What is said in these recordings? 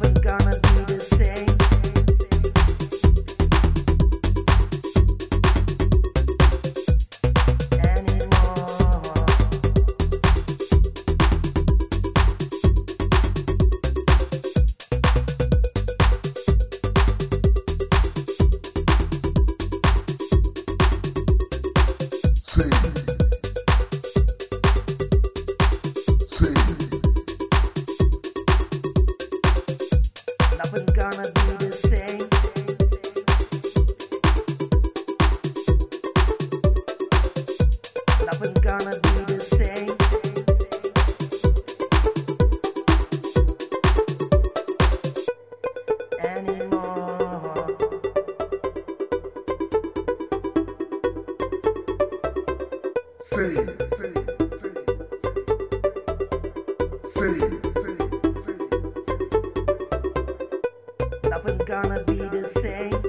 Nothing's gonna Nothing's gonna be the same.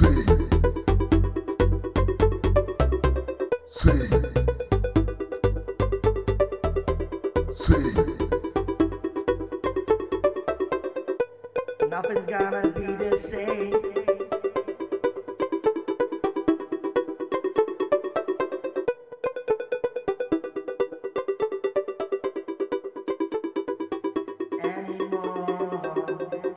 See. See. See. Nothing's gonna be the same.